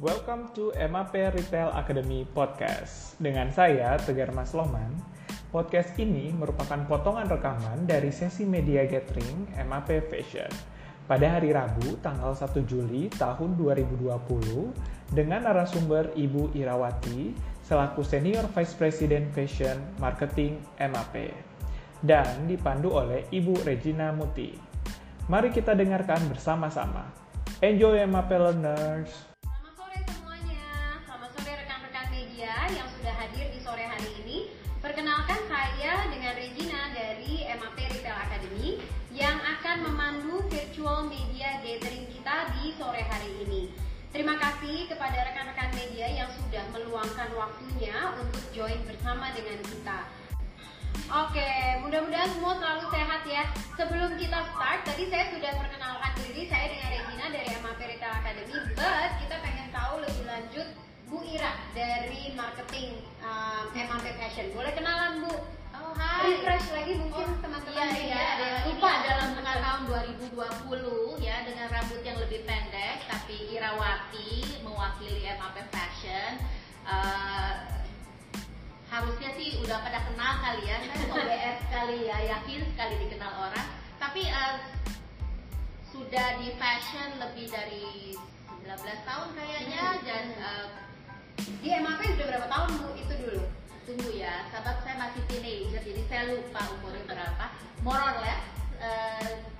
Welcome to MAP Retail Academy Podcast. Dengan saya, Tegar Mas Loman. Podcast ini merupakan potongan rekaman dari sesi media gathering MAP Fashion pada hari Rabu tanggal 1 Juli tahun 2020 dengan narasumber Ibu Irawati selaku Senior Vice President Fashion Marketing MAP dan dipandu oleh Ibu Regina Muti. Mari kita dengarkan bersama-sama. Enjoy MAP Learners! Virtual media gathering kita di sore hari ini. Terima kasih kepada rekan-rekan media yang sudah meluangkan waktunya untuk join bersama dengan kita. Oke, mudah-mudahan semua selalu sehat ya. Sebelum kita start, tadi saya sudah perkenalkan diri, saya dengan Regina dari MAP Retail Academy, but kita pengen tahu lebih lanjut Bu Ira dari marketing um, MAP Fashion. Boleh kenalan Bu? Hai. Refresh lagi mungkin Oh, teman-teman iya, media iya. Ini lupa adalah tengah tahun 2020 ya dengan rambut yang lebih pendek tapi Irawati mewakili MAP Fashion. Eh, harusnya sih udah pada kenal kali ya, saya OBS sekali ya, yakin sekali dikenal orang. Tapi eh, sudah di fashion lebih dari 19 tahun kayaknya dan eh, Di MAP sudah berapa tahun Bu itu dulu? Tunggu ya, sahabat saya masih teenager jadi saya lupa umurnya berapa. More or less, ya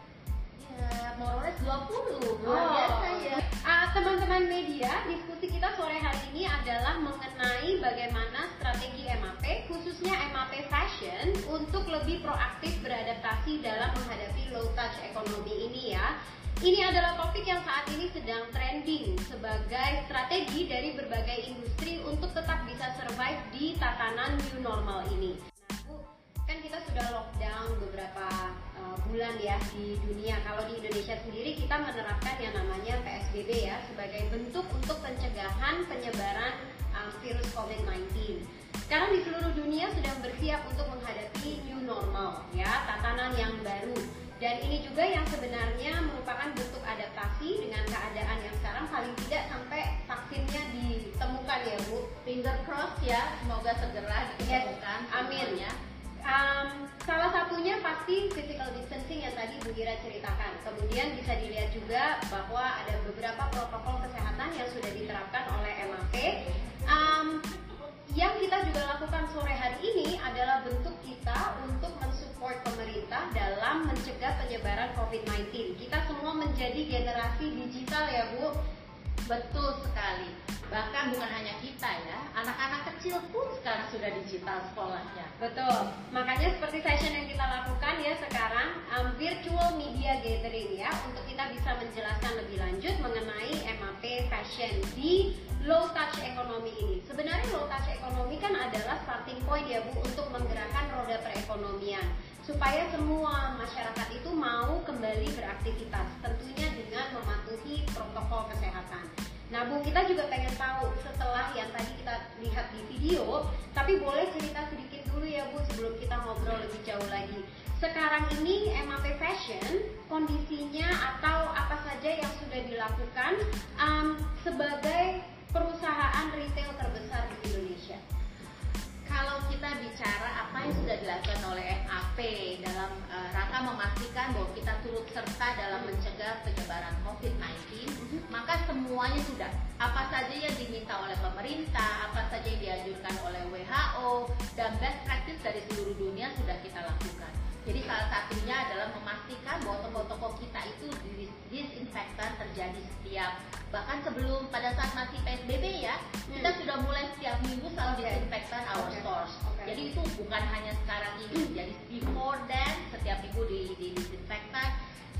more or less 20 luar biasa ya. Ah, teman-teman media, diskusi kita sore hari ini adalah mengenai bagaimana strategi MAP, khususnya MAP Fashion, untuk lebih proaktif beradaptasi dalam menghadapi low touch ekonomi ini ya. Ini adalah topik yang saat ini sedang trending sebagai strategi dari berbagai industri untuk tetap bisa survive di tatanan new normal ini. Nah, kan kita sudah lockdown beberapa uh, bulan ya di dunia. Kalau di Indonesia sendiri kita menerapkan yang namanya PSBB ya sebagai bentuk untuk pencegahan penyebaran uh, virus COVID-19. Sekarang di seluruh dunia sedang bersiap untuk menghadapi new normal ya, tatanan yang baru. Dan ini juga yang sebenarnya merupakan bentuk adaptasi dengan keadaan yang sekarang paling tidak sampai vaksinnya ditemukan ya Bu. Finger cross ya, semoga segera ditemukan. amin. semuanya. Um, salah satunya pasti physical distancing yang tadi Bu Gira ceritakan. Kemudian bisa dilihat juga bahwa ada beberapa protokol kesehatan yang sudah diterapkan oleh MAP. Juga lakukan sore hari ini adalah bentuk kita untuk mensupport pemerintah dalam mencegah penyebaran COVID-19. Kita semua menjadi generasi digital ya Bu. Betul sekali. Bahkan bukan hanya kita ya, anak-anak kecil pun sekarang sudah digital sekolahnya. Betul. Makanya seperti session yang kita lakukan ya sekarang um, virtual media gathering ya untuk kita bisa menjelaskan lebih lanjut mengenai MAP fashion di low touch ekonomi ini. Sebenarnya low touch ekonomi kan adalah starting point ya Bu untuk menggerakkan roda perekonomian supaya semua masyarakat itu mau kembali beraktivitas tentunya dengan mematuhi protokol kesehatan. Nah Bu, kita juga pengen tahu setelah yang tadi kita lihat di video, tapi boleh cerita sedikit dulu ya Bu sebelum kita ngobrol lebih jauh lagi. Sekarang ini MAP Fashion kondisinya atau apa saja yang sudah dilakukan um, sebagai perusahaan retail terbesar di Indonesia. Kalau kita bicara apa yang sudah dilakukan oleh MAP dalam eh, rangka memastikan bahwa kita turut serta dalam mencegah penyebaran COVID-19, maka semuanya sudah. Apa saja yang diminta oleh pemerintah, apa saja yang dianjurkan oleh WHO, dan best practice dari seluruh dunia sudah kita lakukan. Jadi salah satunya adalah memastikan bahwa toko-toko kita itu dis- disinfektan terjadi setiap bahkan sebelum pada saat masih PSBB ya kita sudah mulai setiap minggu selalu Oke. disinfektan our Oke. stores. Oke. Jadi itu bukan hanya sekarang ini. Jadi before then setiap minggu di, di disinfektan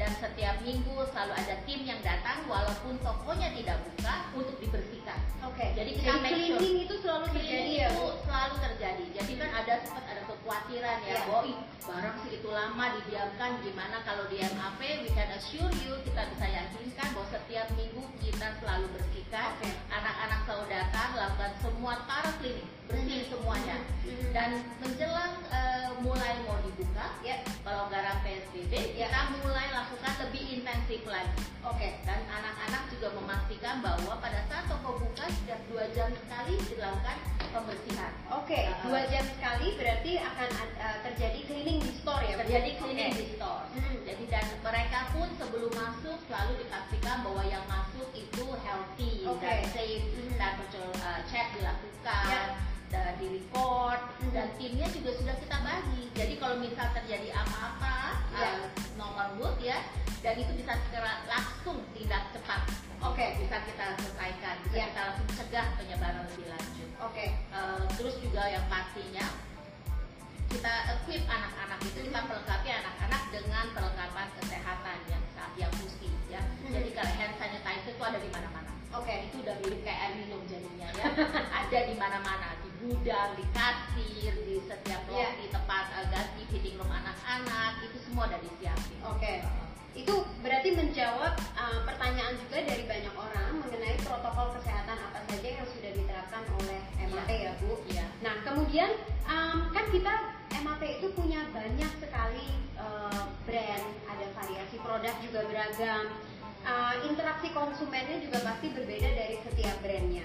dan setiap minggu selalu ada tim yang datang walaupun tokonya tidak buka untuk dibersihkan. Oke. Jadi kita make sure cleaning itu selalu terjadi ya itu Bu. Selalu terjadi. Jadi kan ada sempat ada kekhawatiran ya, Ya. bahwa ih, barang segitu lama didiamkan gimana kalau di MAP we can assure you kita bisa yakinkan bahwa setiap minggu kita selalu bersihkan Oke. anak-anak selalu datang lakukan semua para klinik bersih semuanya Mhm. dan menjelang eh, mulai mau dibuka Ya. pelonggaran PSBB Ya. kita mulai lakukan lebih intensif lagi Oke. dan anak-anak juga memastikan bahwa pada saat toko buka setiap dua jam sekali dilakukan pembersihan Oke, Uh, dua jam sekali berarti akan uh, terjadi cleaning di store ya? Terjadi cleaning Oke. di store. Hmm. Jadi dan mereka pun sebelum masuk selalu dipastikan bahwa yang masuk itu healthy Oke. dan safe, Mhm. temperature uh, check dilakukan. Ya. Dan di record. Dan timnya juga sudah kita bagi. Jadi kalau misal terjadi apa-apa, Ya. uh, normal mood ya, dan itu bisa segera langsung tindak cepat. Oke. bisa kita selesaikan, bisa Ya. kita langsung cegah penyebaran lebih lanjut. Oke. Uh, terus juga yang pastinya kita equip anak-anak itu kita pelengkapi anak-anak dengan perlengkapan kesehatan yang saat yang mesti ya. Hmm. Jadi kalau hand sanitizer itu ada di mana-mana. Oke. Itu udah mirip kayak air minum jadinya ya. ada di mana-mana, di gudang, di kasir, di setiap Iya. lobi tempat uh, ganti fitting room anak-anak itu semua udah disiapin. Oke. Itu berarti menjawab uh, pertanyaan juga dari banyak orang mengenai protokol kesehatan apa saja yang sudah diterapkan oleh MAP ya Bu. Iya. Nah kemudian um, kan kita MAP itu punya banyak sekali uh, brand, ada variasi produk juga beragam. Uh, interaksi konsumennya juga pasti berbeda dari setiap brandnya.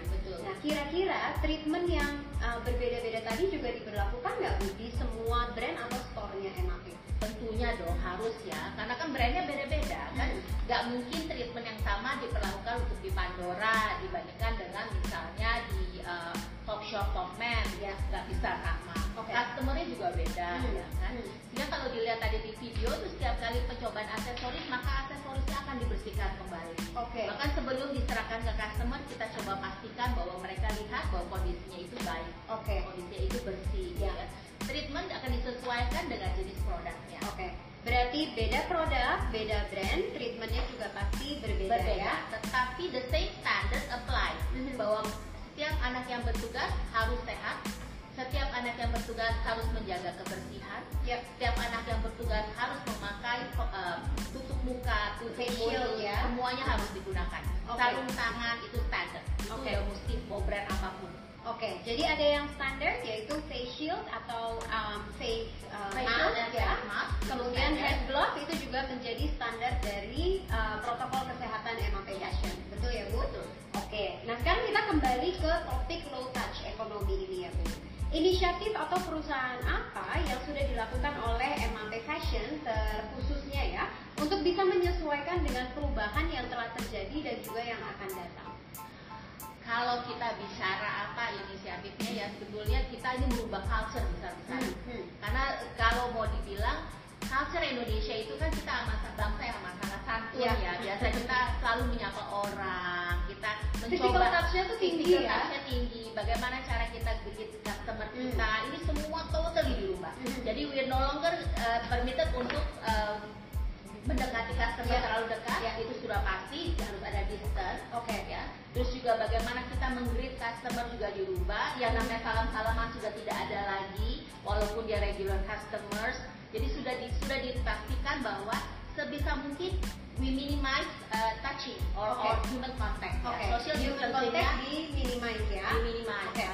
Kira-kira treatment yang uh, berbeda-beda tadi juga diberlakukan nggak Bu di semua brand atau store-nya MAP? Tentunya dong harus ya, karena kan brandnya beda-beda kan. Hmm. Nggak mungkin treatment yang sama diperlakukan untuk di Pandora dibandingkan dengan misalnya di uh, Top Shop Top Man ya nggak bisa sama. Oke. Customernya juga beda Hmm. ya kan. Hmm. Sehingga kalau dilihat tadi di video tuh setiap kali pencobaan aksesoris maka aksesorisnya akan dibersihkan kembali. Oke. Bahkan sebelum diserahkan ke customer kita coba pastikan bahwa mereka lihat bahwa kondisinya itu baik Oke. kondisinya itu bersih Ya. ya. Treatment akan disesuaikan dengan jenis produknya. Oke, berarti beda produk, beda brand, treatmentnya juga pasti berbeda, Berbeda, ya. tetapi the same standard apply Mhm. bahwa setiap anak yang bertugas harus sehat, setiap anak yang bertugas harus menjaga kebersihan, Yap. setiap anak yang bertugas harus memakai uh, tutup muka, tutup Face shield, mulut, ya. semuanya harus digunakan. Oke. Sarung tangan itu standar, itu Oke. udah mesti mau brand apa pun. Oke, jadi ada yang standar yaitu face shield atau um, face, uh, Face mask, ya. mask, Kemudian standar. hand glove itu juga menjadi standar dari uh, protokol kesehatan MAP Fashion. Betul ya Bu? Betul. Oke, nah sekarang kita kembali ke topik low touch ekonomi ini ya Bu. Inisiatif atau perusahaan apa yang sudah dilakukan oleh MAP Fashion terkhususnya ya untuk bisa menyesuaikan dengan perubahan yang telah terjadi dan juga yang akan datang? Kalau kita bicara apa inisiatifnya ya sebetulnya kita ini merubah culture besar-besaran. Hmm, hmm. Karena kalau mau dibilang culture Indonesia itu kan kita amat bangsa yang amat sangat santun Ya. ya. Biasa kita selalu menyapa orang, kita mencoba touch-nya tuh tinggi ya. tinggi. Bagaimana cara kita greet customer Hmm. kita ini semua totally dirubah. Hmm. Jadi we're no longer uh, permitted untuk um, mendekati customer Ya. terlalu dekat, Ya. itu sudah pasti harus ada distance. Oke. ya. Terus juga bagaimana kita menggreet customer juga dirubah. Yang namanya salam-salaman sudah tidak ada lagi, walaupun dia regular customers. Jadi sudah di, sudah dipastikan bahwa sebisa mungkin we minimize uh, touching or, Oke. or human contact. ya. Oke, Social contact di minimize ya. di minimize Oke.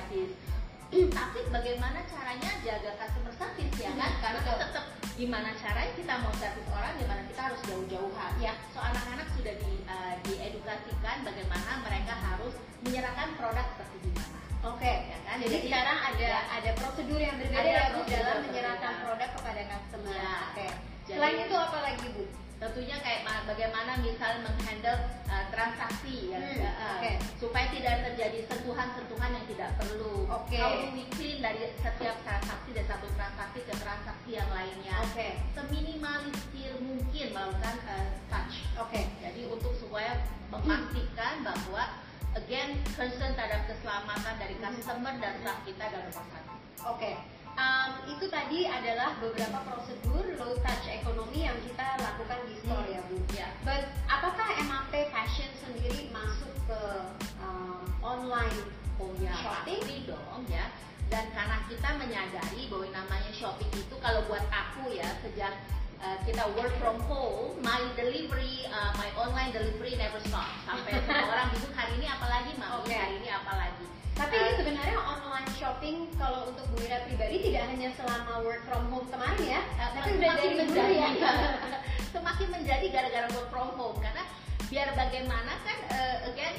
Habis. Tapi bagaimana caranya jaga customer service ya kan? Hmm, Karena betul. tetap gimana caranya kita mau service orang, gimana kita harus jauh-jauhan. Ya. So anak-anak sudah di, uh, diedukasikan bagaimana mereka harus menyerahkan produk seperti gimana. Oke, Ya kan? Jadi, Jadi- sekarang ada Ya. ada prosedur yang berbeda Ada ya prosedur dalam menyerahkan produk kepada customer. Ya. Oke. Jadi- Selain itu apa lagi Bu? Tentunya kayak ma- bagaimana misal menghandle uh, transaksi ya, Hmm, ya, uh, oke. supaya tidak terjadi sentuhan-sentuhan yang tidak perlu. Oke. How do we clean dari setiap transaksi dari satu transaksi ke transaksi yang lainnya. Oke. Seminimalisir mungkin melakukan uh, touch. Oke. Jadi untuk supaya memastikan bahwa again concern terhadap keselamatan dari Hmm. customer dan staff kita dan rumah sakit. Oke. Um, itu tadi adalah beberapa prosedur low touch ekonomi yang kita lakukan di store Hmm. ya Bu. Ya. But apakah MAP Fashion sendiri masuk ke um, online Oh ya, Shopping? pasti dong ya. Dan karena kita menyadari bahwa namanya shopping itu kalau buat aku ya sejak uh, kita work from home, my delivery, uh, my online delivery never stop. Sampai semua orang bingung hari ini apalagi, mami Oke. hari ini apalagi. Tapi ini sebenarnya online shopping kalau untuk Bu Ira pribadi tidak hanya selama work from home kemarin ya, Uh, tapi semakin menjadi ya. semakin menjadi gara-gara work from home karena biar bagaimana kan uh, again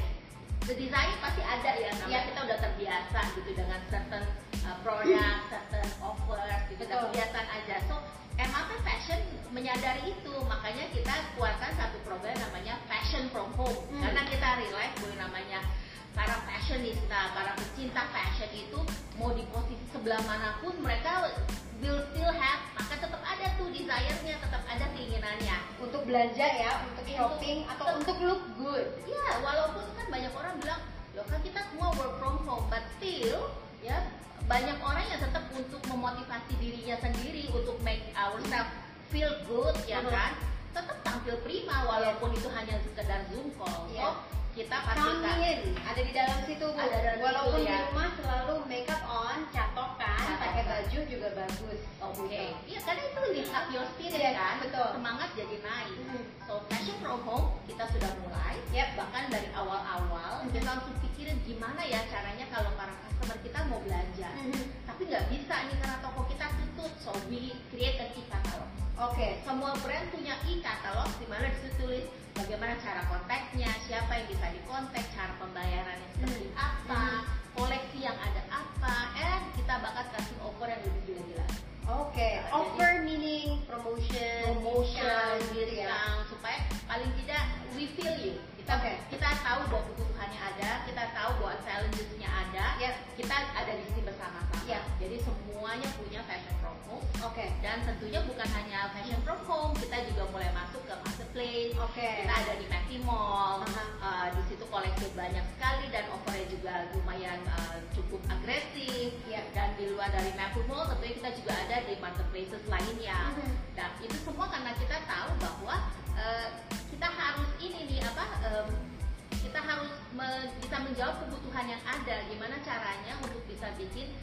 the desire pasti ada ya Ya. kita udah terbiasa gitu dengan certain uh, product, certain offers gitu Betul. kebiasaan aja so MAP Fashion menyadari itu makanya kita keluarkan satu program namanya Fashion from Home Hmm. karena kita realize bahwa namanya para fashionista, para pecinta fashion itu mau di posisi sebelah mana pun mereka will still have maka tetap ada tuh desire-nya, tetap ada keinginannya. Untuk belanja ya, untuk shopping atau untuk look good. Ya, walaupun kan banyak orang bilang, loh kan kita semua work from home, but still ya banyak orang yang tetap untuk memotivasi dirinya sendiri untuk make ourselves feel good ya kan, tetap tampil prima walaupun itu hanya sekedar zoom call. Iya. So, kita pastikan ada di dalam situ Bu. Ada dalam Walaupun situ, di ya. rumah selalu makeup on, catokan, pakai baju juga bagus. Oke, Gitu. iya karena itu lift up your spirit Iya, kan, betul. semangat jadi naik. Mhm. So fashion from home kita sudah mulai, Yep. bahkan dari awal-awal Mhm. kita langsung pikirin gimana ya caranya kalau para customer kita mau belanja, Mhm. tapi nggak bisa nih karena toko kita tutup, so we create an e-catalog. Oke. Semua brand punya e-catalog di mana di situ tulis bagaimana cara kontaknya, siapa yang bisa dikontak, cara pembayarannya seperti Hmm. apa, koleksi yang ada apa, and kita bakal kasih offer yang lebih gila-gila. Oke. Jadi- Offer meaning promotion, promotion, discount, gitu ya. supaya paling tidak we feel you. Kita Oke. kita tahu bahwa kebutuhannya ada, kita tahu bahwa challenges-nya ada, Yep. kita ada di sini bersama-sama. Yep. Jadi semuanya punya fashion from home Oke. dan tentunya bukan hanya fashion from home, kita juga Oke. Kita ada di Maxi Mall, Aha. uh, di situ koleksi banyak sekali dan offernya juga lumayan uh, cukup agresif. Iya. Dan di luar dari Maxi Mall tentunya kita juga ada di marketplaces lainnya. Mhm. Nah itu semua karena kita tahu bahwa uh, kita harus ini nih apa um, kita harus me- bisa menjawab kebutuhan yang ada. Gimana caranya untuk bisa bikin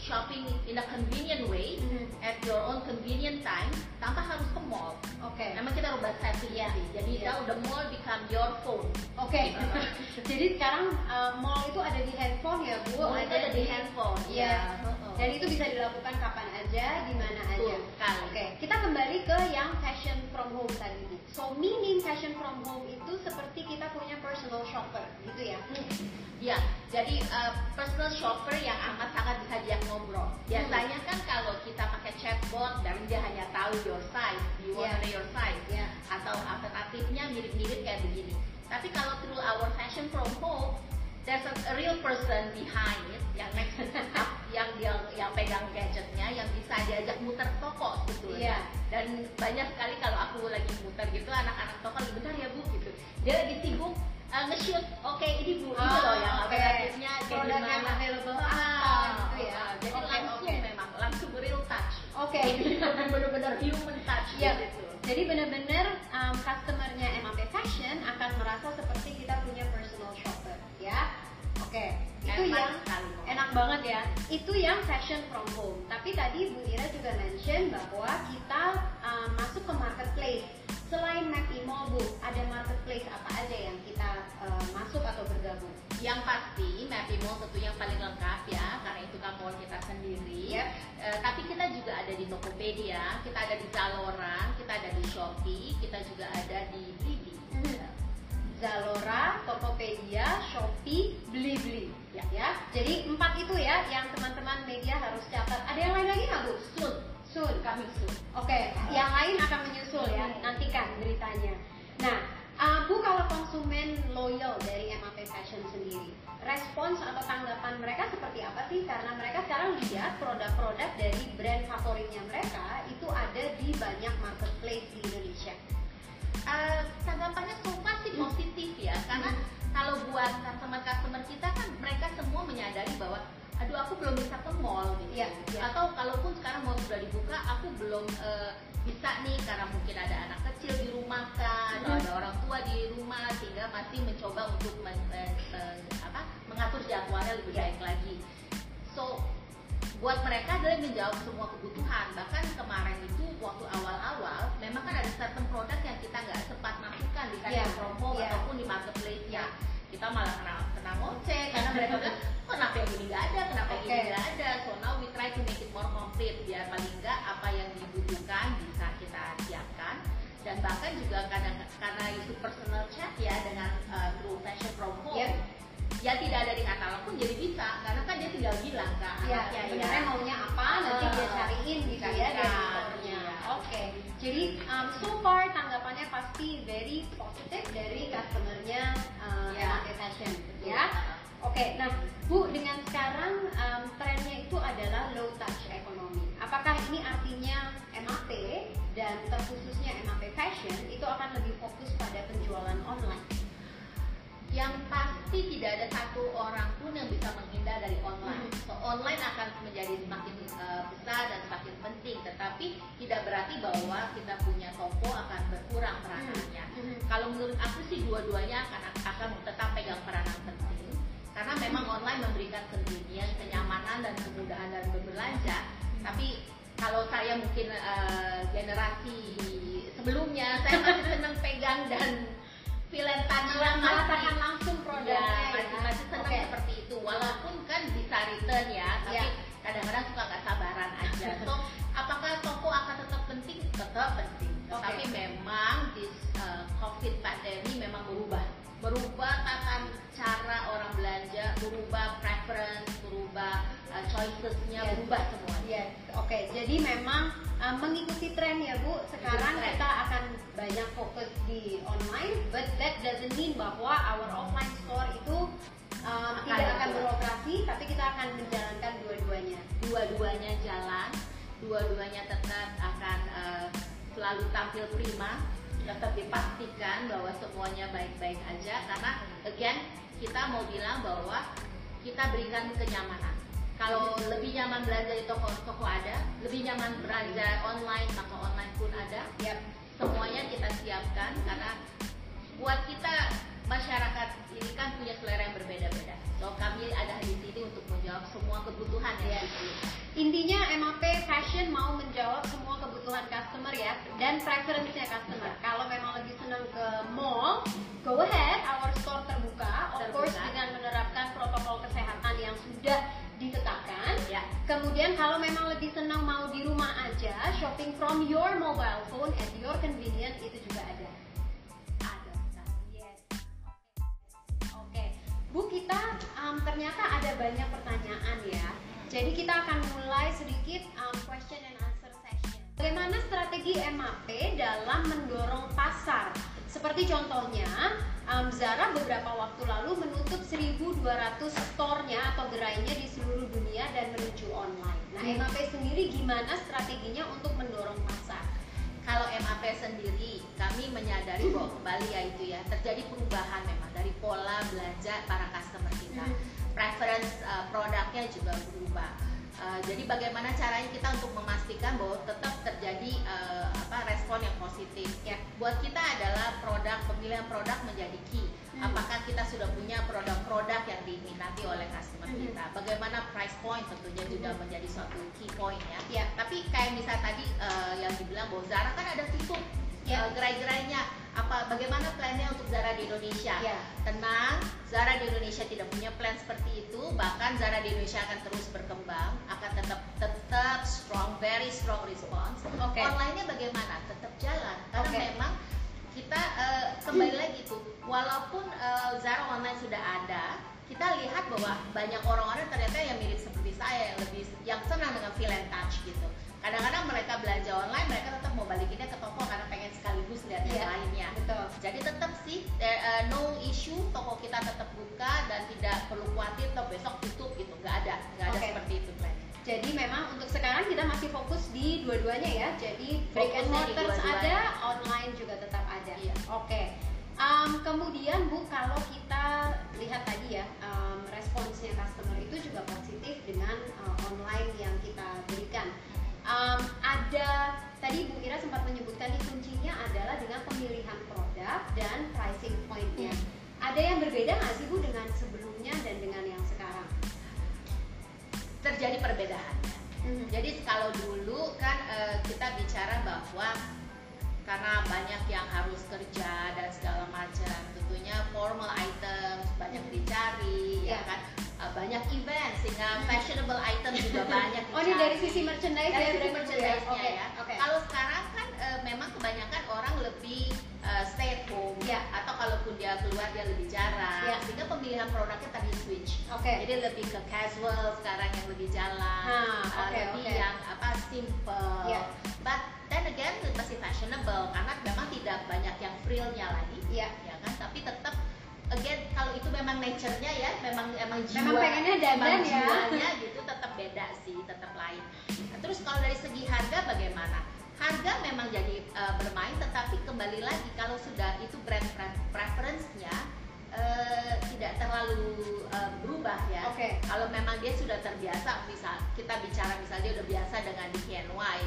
shopping in a convenient way Mhm. at your own convenient time tanpa harus ke mall. Oke. Memang kita rubah setting Iya. sih. Jadi Iya. now the mall become your phone. Oke. Jadi sekarang uh, mall itu ada di handphone ya Bu? Mall itu ada di handphone, Iya. iya. Heeh. Dan itu bisa dilakukan kapan aja, di mana aja. Oke, kita kembali ke yang fashion from home tadi. So meaning fashion from home itu seperti kita punya personal shopper, gitu ya? Ya, jadi uh, personal shopper yang amat sangat bisa diajak Biasanya kan kalau kita pakai chatbot dan dia hanya tahu your size, you want Iya. your size, Iya. atau alternatifnya mirip-mirip kayak begini. Tapi kalau through our fashion from home, there's a, a real person behind it yang next up, yang dia yang pegang gadgetnya, yang bisa diajak muter toko sebetulnya. Iya. Dan banyak sekali kalau aku lagi muter gitu, anak-anak toko lagi bentar ya bu gitu. Dia lagi sibuk uh, nge-shoot, oke ini bu, ini Ah, loh yang oke. alternatifnya kayak gimana. available Ah, Oke. Bener-bener human touch Iya. gitu. Jadi benar-benar um, customernya MAP Fashion akan merasa seperti kita punya personal shopper, ya. Oke, itu Enak yang sekali. enak banget ya. Itu yang fashion from home. Tapi tadi Bu Ira juga mention bahwa kita um, masuk ke marketplace. Selain Mappy Mall, Bu, ada marketplace apa aja yang kita um, masuk atau bergabung? Yang pasti Mappy Mall tentu yang paling lengkap ya karena itu kan mall kita sendiri. Yep. Eh, tapi kita juga ada di Tokopedia, kita ada di Zalora, kita ada di Shopee, kita juga ada di Blibli. Mhm. Zalora, Tokopedia, Shopee, Blibli. Ya. Ya, jadi empat itu ya yang teman-teman media harus catat. Ada yang lain lagi nggak Bu? Soon, Soon. kami soon. Oke, yang lain akan menyusul ya. Nantikan beritanya. Nah, uh, Bu kalau konsumen loyal dari MAP Fashion sendiri, respons atau tanggapan mereka seperti apa sih? Karena mereka sekarang lihat produk-produk dari brand favoritnya mereka itu ada di banyak marketplace di Indonesia. Eh, tanggapannya so far sih positif ya karena kalau buat customer-customer kita kan mereka semua menyadari bahwa aduh aku belum bisa ke mall gitu Iya, iya. atau kalaupun sekarang mall sudah dibuka aku belum eh, bisa nih karena mungkin ada anak kecil di rumah kan atau Mhm. ada orang tua di rumah sehingga masih mencoba untuk men- men- men- apa, mengatur jadwalnya lebih Iya. baik lagi so buat mereka adalah menjawab semua kebutuhan bahkan kemarin itu waktu awal-awal memang kan ada certain produk yang kita nggak sempat masukkan di kayak Yeah. promo Yeah. ataupun di marketplace ya Yeah. Kita malah kena kena ngoceh karena mereka bilang "Oh, kenapa yang ini nggak ada? Kenapa yang ini Okay. nggak ada? So now we try to make it more complete biar paling nggak apa yang dibutuhkan bisa kita siapkan. Dan bahkan juga kadang karena itu personal chat ya dengan uh, through fashion from home ya tidak ada di katalog pun jadi bisa karena kan dia tinggal bilang ke Ya, anaknya sebenarnya maunya apa nanti dia Ah. cariin gitu ya Carikan, dari iya. Oke, jadi um, so far tanggapannya pasti very positif dari customernya uh, Ya. MAP Fashion, ya. Oke, nah Bu dengan sekarang um, trennya itu adalah low touch economy. Apakah ini artinya MAP dan terkhususnya MAP Fashion itu akan lebih fokus pada penjualan online? yang pasti tidak ada satu orang pun yang bisa menghindar dari online. Mhm. Online akan menjadi semakin uh, besar dan semakin penting, tetapi tidak berarti bahwa kita punya toko akan berkurang peranannya. Mhm. Kalau menurut aku sih dua-duanya akan akan tetap pegang peranan penting karena memang online memberikan convenience, kenyamanan dan kemudahan dalam berbelanja. Tapi kalau saya mungkin uh, generasi sebelumnya saya masih senang pegang dan and touch Malah langsung produknya ya, ya. masih, masih senang Oke. seperti itu walaupun kan bisa return ya tapi Ya. kadang-kadang suka nggak sabaran aja so apakah toko akan tetap penting tetap penting Oke. tapi memang this uh, covid pandemi memang berubah berubah tata cara orang belanja berubah preference berubah uh, choicesnya Yes. berubah semua Yes, oke. Jadi memang um, mengikuti tren ya Bu. Sekarang tren. kita akan banyak fokus di online, but that doesn't mean bahwa our offline store itu um, Akan tidak akan beroperasi, tapi kita akan menjalankan dua-duanya. dua-duanya jalan, dua-duanya tetap akan eh, selalu tampil prima, tetap dipastikan bahwa semuanya baik-baik aja karena again kita mau bilang bahwa kita berikan kenyamanan. Kalau lebih nyaman belanja di toko-toko ada, lebih nyaman belanja online maka online pun ada. Yap. Semuanya kita siapkan karena buat kita masyarakat ini kan punya selera yang berbeda-beda. So kami ada di sini untuk menjawab semua kebutuhan diperlukan. Intinya MAP Fashion mau menjawab semua kebutuhan customer ya dan preference-nya customer. Kalau memang lebih senang ke mall, go ahead, our store terbuka, Kemudian kalau memang lebih senang mau di rumah aja, shopping from your mobile phone at your convenience itu juga ada. Ada. Yes. Oke. Bu kita um, ternyata ada banyak pertanyaan ya. Jadi kita akan mulai sedikit um, question and answer. Bagaimana strategi MAP dalam mendorong pasar? Seperti contohnya, um, Zara beberapa waktu lalu menutup 1.200 store-nya atau gerainya di seluruh dunia dan menuju online. Nah, Hmm. MAP sendiri gimana strateginya untuk mendorong pasar? Kalau MAP sendiri, kami menyadari bahwa kembali ya itu ya terjadi perubahan memang dari pola belanja para customer kita. Hmm. Preference uh, produknya juga berubah. Uh, jadi bagaimana caranya kita untuk memastikan bahwa tetap terjadi uh, apa respon yang positif. Ya. Buat kita adalah produk pemilihan produk menjadi key. Hmm. Apakah kita sudah punya produk-produk yang diminati oleh customer Hmm. kita? Bagaimana price point tentunya juga Hmm. menjadi suatu key point ya Ya. tapi kayak misal tadi eh, yang dibilang bahwa Zara kan ada tutup Ya. eh, gerai-gerainya apa bagaimana plannya untuk Zara di Indonesia Ya. tenang Zara di Indonesia tidak punya plan seperti itu bahkan Zara di Indonesia akan terus berkembang akan tetap tetap strong very strong response Oke. online-nya bagaimana tetap jalan karena Oke. memang kita eh, kembali lagi tuh walaupun eh, Zara online sudah ada kita lihat bahwa banyak orang-orang ternyata yang mirip seperti saya yang lebih yang senang dengan feel and touch gitu kadang-kadang mereka belanja online mereka tetap mau balikinnya ke toko karena no issue toko kita tetap buka dan tidak perlu khawatir atau besok tutup gitu nggak ada nggak ada Oke. seperti itu plan Jadi memang untuk sekarang kita masih fokus di dua-duanya ya. Jadi brick and dua-duanya. ada, online juga tetap ada. Iya. Oke. Um, kemudian Bu, kalau kita lihat tadi ya, um, responsnya customer itu juga positif dengan uh, online yang kita berikan. Um, ada tadi Bu Ira sempat menyebutkan nih kuncinya adalah dengan pemilihan produk dan pricing pointnya. Ada yang berbeda nggak sih Bu dengan sebelumnya dan dengan yang sekarang? terjadi perbedaan Mhm. Jadi kalau dulu kan eh, kita bicara bahwa karena banyak yang harus kerja dan segala macam, tentunya formal items banyak dicari, ya Ya. kan, Eh, banyak event sehingga Mhm. fashionable item juga banyak Oh ini dari sisi merchandise dari ya sisi ya? merchandise-nya Oke, ya. Oke. Oke. Jadi lebih ke casual sekarang yang lebih jalan, Ah, eh, oke, lebih oke. yang apa simple. Ya. But then again masih fashionable karena memang tidak banyak yang frillnya lagi, Iya. ya kan? Tapi tetap again kalau itu memang nature-nya ya, memang emang jiwa, Memang pengennya dandan ya. jiwanya gitu tetap beda sih, tetap lain. Nah, terus kalau dari segi harga bagaimana? Harga memang jadi uh, bermain, tetapi kembali lagi kalau sudah itu brand pre- preference-nya uh, tidak terlalu uh, berubah ya. Oke. Kalau memang dia sudah terbiasa, misal kita bicara misal dia udah biasa dengan DKNY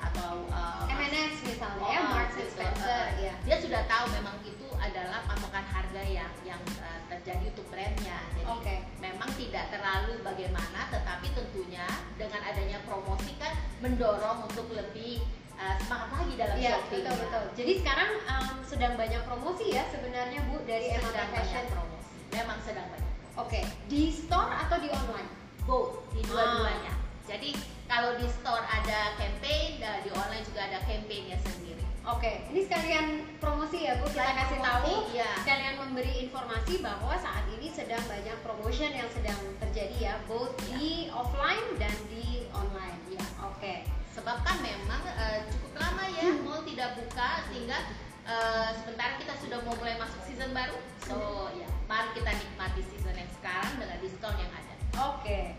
atau uh, M&S misalnya ya, Oh, Marks gitu. Spencer, Uh, ya. Dia sudah tahu memang itu adalah patokan harga yang yang uh, terjadi untuk brandnya. Jadi Oke. memang tidak terlalu bagaimana, tetapi tentunya dengan adanya promosi kan mendorong untuk lebih uh, semangat lagi dalam Iya shopping. betul betul. Jadi sekarang um, sedang banyak promosi ya sebenarnya Bu dari sedang Fashion. promosi. Memang sedang banyak. Oke, di store atau di online? Both di Ah. dua-duanya. Jadi kalau di store ada campaign, dan di online juga ada campaignnya sendiri. Oke, ini sekalian promosi ya Bu, kita kasih promosi, tahu, iya. sekalian memberi informasi bahwa saat ini sedang banyak promotion yang sedang terjadi ya, both Iya. di offline dan di online. Ya, oke. Sebab kan memang eh, cukup lama ya Hmm. mall tidak buka sehingga eh, sementara kita sudah mau mulai masuk season baru. So ya, mari kita nikmati season yang sekarang dengan diskon yang ada. Oke,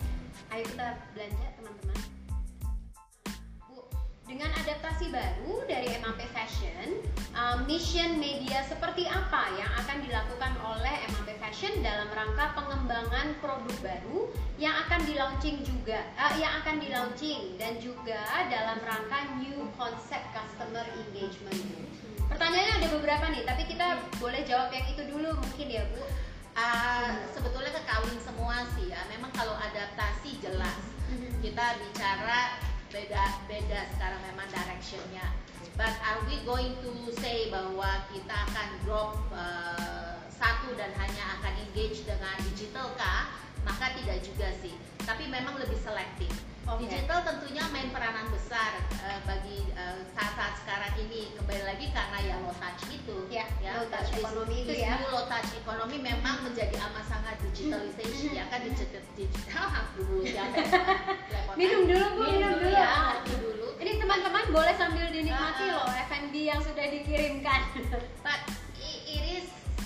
ayo kita belanja dengan adaptasi baru dari MAP Fashion, um, mission media seperti apa yang akan dilakukan oleh MAP Fashion dalam rangka pengembangan produk baru yang akan di launching juga, eh, yang akan di launching dan juga dalam rangka new concept customer engagement. Pertanyaannya ada beberapa nih, tapi kita boleh jawab yang itu dulu mungkin ya Bu. Ah, sebetulnya kekawin semua sih ya. Memang kalau adaptasi jelas kita bicara beda beda sekarang memang directionnya. But are we going to say bahwa kita akan drop uh, satu dan hanya akan engage dengan digital kah? Maka tidak juga sih. Tapi memang lebih selektif. Oke. Digital tentunya main peranan besar uh, bagi uh, saat-saat sekarang ini kembali lagi karena ya low touch itu Ya, low touch itu this ya. low touch economy memang menjadi amat sangat digitalization ya kan digital digital dulu repot Minum dulu, Bu, boleh sambil dinikmati Ah, ah. loh F&B yang sudah dikirimkan. but it is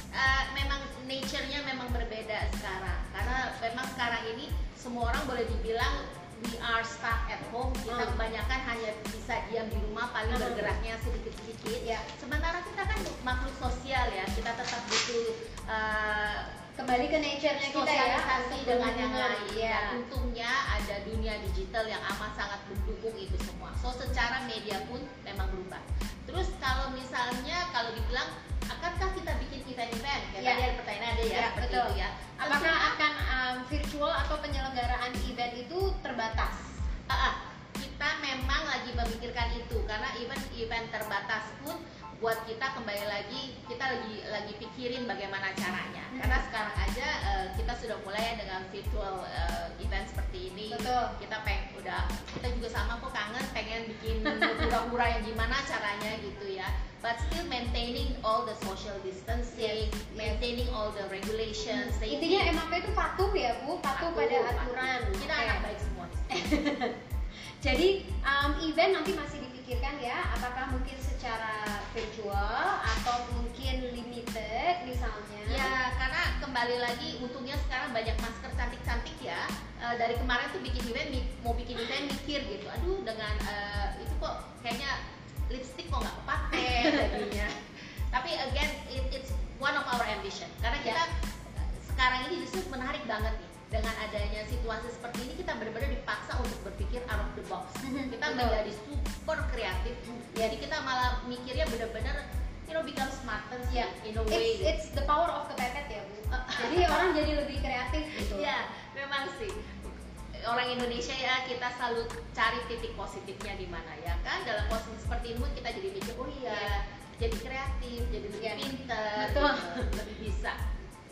uh, memang nature-nya memang berbeda sekarang karena memang sekarang ini semua orang boleh dibilang we are stuck at home kita Hmm. kebanyakan hanya bisa diam di rumah paling Hmm. bergeraknya sedikit-sedikit Ya. sementara kita kan makhluk sosial ya kita tetap butuh uh, Kembali ke nature-nya kita ya. sosialisasi dengan yang lain Ya. dan untungnya ada dunia digital yang amat sangat mendukung itu semua so secara media pun memang berubah terus kalau misalnya kalau dibilang akankah kita bikin event-event kayak Ya. tadi ada pertanyaan ada ya, Ya, seperti betul. itu ya Apakah Tentunya, akan um, virtual atau penyelenggaraan event itu terbatas? ah, ah, kita memang lagi memikirkan itu karena event event terbatas pun buat kita kembali lagi kita lagi lagi pikirin bagaimana caranya Hmm. karena sekarang aja eh, kita sudah mulai dengan virtual eh, event seperti ini Betul. kita pengen udah kita juga sama kok kangen pengen bikin pura-pura yang gimana caranya gitu ya but still maintaining all the social distancing Yes, maintaining all the regulations safety. Intinya MAP itu patuh ya Bu, patuh, pada aturan. patuh. kita Oke. anak baik semua. Jadi um, event nanti masih dipikirkan ya, apakah mungkin secara virtual atau mungkin limited misalnya. Ya, karena kembali lagi untungnya sekarang banyak masker cantik-cantik ya. Eh, dari kemarin tuh bikin event, mau bikin event mikir gitu. Aduh, dengan eh, itu kok kayaknya lipstick kok nggak kepake jadinya. Tapi again, it- it's one of our ambition. Karena kita eh, sekarang ini justru menarik banget dengan adanya situasi seperti ini kita benar-benar dipaksa untuk berpikir out of the box. Mhm, Kita menjadi super kreatif. Jadi kita malah mikirnya benar-benar you know become smarter sih Ya, in a way. it's, it's the power of kepepet ya Bu. Jadi orang jadi lebih kreatif gitu. Ya, memang sih. orang Indonesia ya kita selalu cari titik positifnya di mana ya kan dalam posisi seperti ini kita jadi mikir oh iya jadi kreatif jadi lebih Iya. pinter Betul. gitu, lebih bisa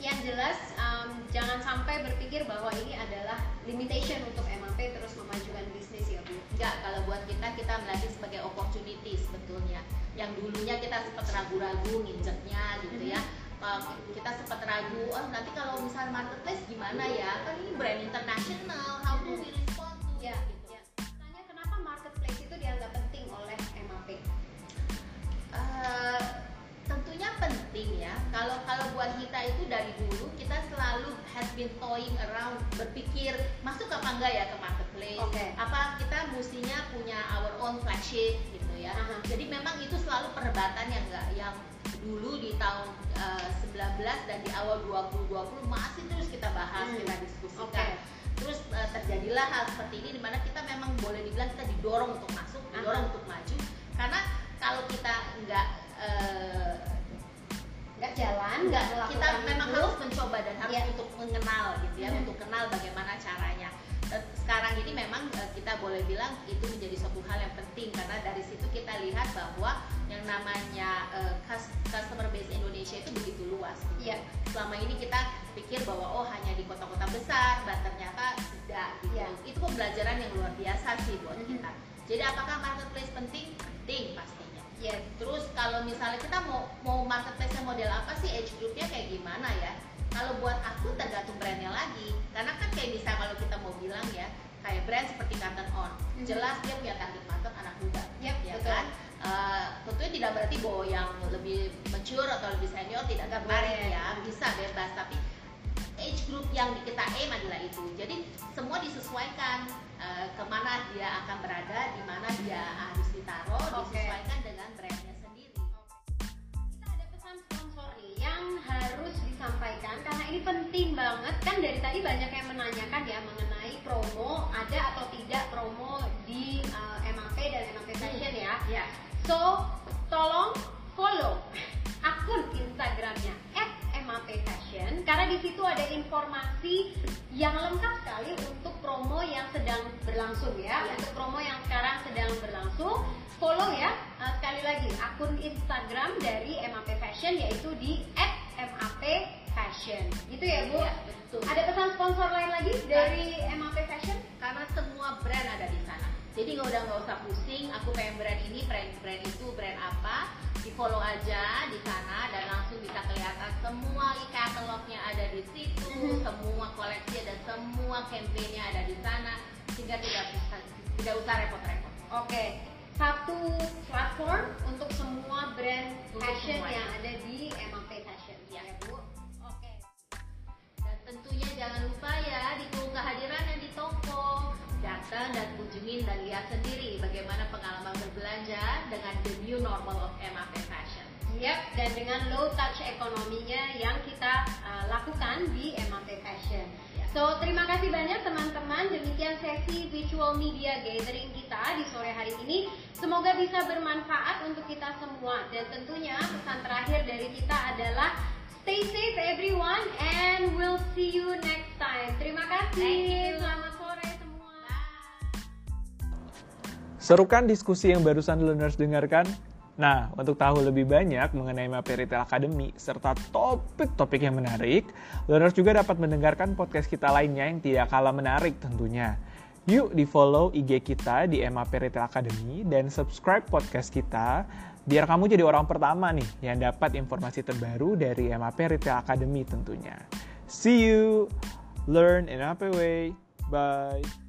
yang jelas um, jangan sampai berpikir bahwa ini adalah limitation untuk MAP terus memajukan bisnis ya Bu. enggak kalau buat kita kita melihat ini sebagai opportunity sebetulnya yang dulunya kita sempat ragu-ragu nginjeknya gitu ya Uh, kita sempat ragu oh nanti kalau misalnya marketplace gimana ya kan ini brand internasional how do we respond to Ya, it, gitu. ya. Tanya kenapa marketplace itu dianggap penting oleh MAP? Eh, tentunya penting ya. Kalau kalau buat kita itu dari dulu kita selalu has been toying around berpikir masuk apa enggak ya ke marketplace. Oke. Apa kita mestinya punya our own flagship gitu ya. Aha. Jadi memang itu selalu perdebatan yang enggak yang dulu di tahun eh, 19 dan di awal 2020 masih terus kita bahas, Hmm. kita diskusikan. Terus eh, terjadilah hal seperti ini di mana kita memang boleh dibilang kita didorong untuk masuk, didorong Aha. untuk maju karena kalau kita nggak eh, Nggak jalan, nggak melakukan kita memang itu. harus mencoba dan harus Iya. untuk mengenal gitu ya Mhm. untuk kenal bagaimana caranya Eh, sekarang ini memang eh, kita boleh bilang itu menjadi suatu hal yang penting karena dari situ kita lihat bahwa yang namanya cus- customer base Indonesia itu begitu luas gitu. Iya. selama ini kita pikir bahwa oh hanya di kota-kota besar dan ternyata tidak gitu. Iya. itu pembelajaran yang luar biasa sih buat kita jadi apakah marketplace penting penting. Terus kalau misalnya kita mau mau marketplace model apa sih age groupnya kayak gimana ya? Kalau buat aku tergantung brandnya lagi. Karena kan kayak bisa kalau kita mau bilang ya kayak brand seperti Cotton On, Mhm. jelas dia punya target market anak muda, Yap, ya betul. kan? Eh, tentunya tidak berarti bahwa yang lebih mature atau lebih senior tidak boleh. ya, bisa bebas. Tapi age group yang kita aim adalah itu. Jadi semua disesuaikan eh, ke mana dia akan berada, di mana dia harus ditaruh, Oke. disesuaikan dengan harus disampaikan karena ini penting banget kan dari tadi banyak yang menanyakan ya mengenai promo ada atau tidak promo di uh, MAP dan MAP Fashion ya. Ya. So tolong follow akun Instagramnya @MAP Fashion karena di situ ada informasi yang lengkap sekali untuk promo yang sedang berlangsung ya. Iya. Untuk promo yang sekarang sedang berlangsung, follow ya. Uh, sekali lagi akun Instagram dari MAP Fashion yaitu di Fashion. Gitu ya, Bu? Iya, betul. Ada pesan sponsor lain lagi dari MAP Fashion? Karena semua brand ada di sana. Jadi nggak udah nggak usah pusing. Aku pengen brand ini, brand brand itu, brand apa. Di follow aja di sana dan langsung bisa kelihatan semua katalognya ada di situ, semua koleksi ada, semua campaignnya ada di sana, sehingga tidak usah tidak usah repot-repot. Oke, satu platform untuk semua brand Untuk fashion semuanya. yang ada di MAP Fashion. Ya. Ya, Bu. Tentunya jangan lupa ya ditunggu kehadirannya di toko. Datang dan kunjungin dan lihat sendiri bagaimana pengalaman berbelanja dengan the new normal of MAP Fashion. Yap, dan dengan low touch ekonominya yang kita uh, lakukan di MAP Fashion. Ya. So, terima kasih banyak teman-teman. Demikian sesi virtual media gathering kita di sore hari ini. Semoga bisa bermanfaat untuk kita semua. Dan tentunya pesan terakhir dari kita adalah stay safe everyone and we'll see you next time. Terima kasih. Thank you. Selamat sore semua. Serukan diskusi yang barusan learners dengarkan? Nah, untuk tahu lebih banyak mengenai MAP Retail Academy serta topik-topik yang menarik, learners juga dapat mendengarkan podcast kita lainnya yang tidak kalah menarik tentunya. Yuk di follow IG kita di MAP Retail Academy dan subscribe podcast kita biar kamu jadi orang pertama nih yang dapat informasi terbaru dari MAP Retail Academy tentunya. See you, learn in MAP way. Bye.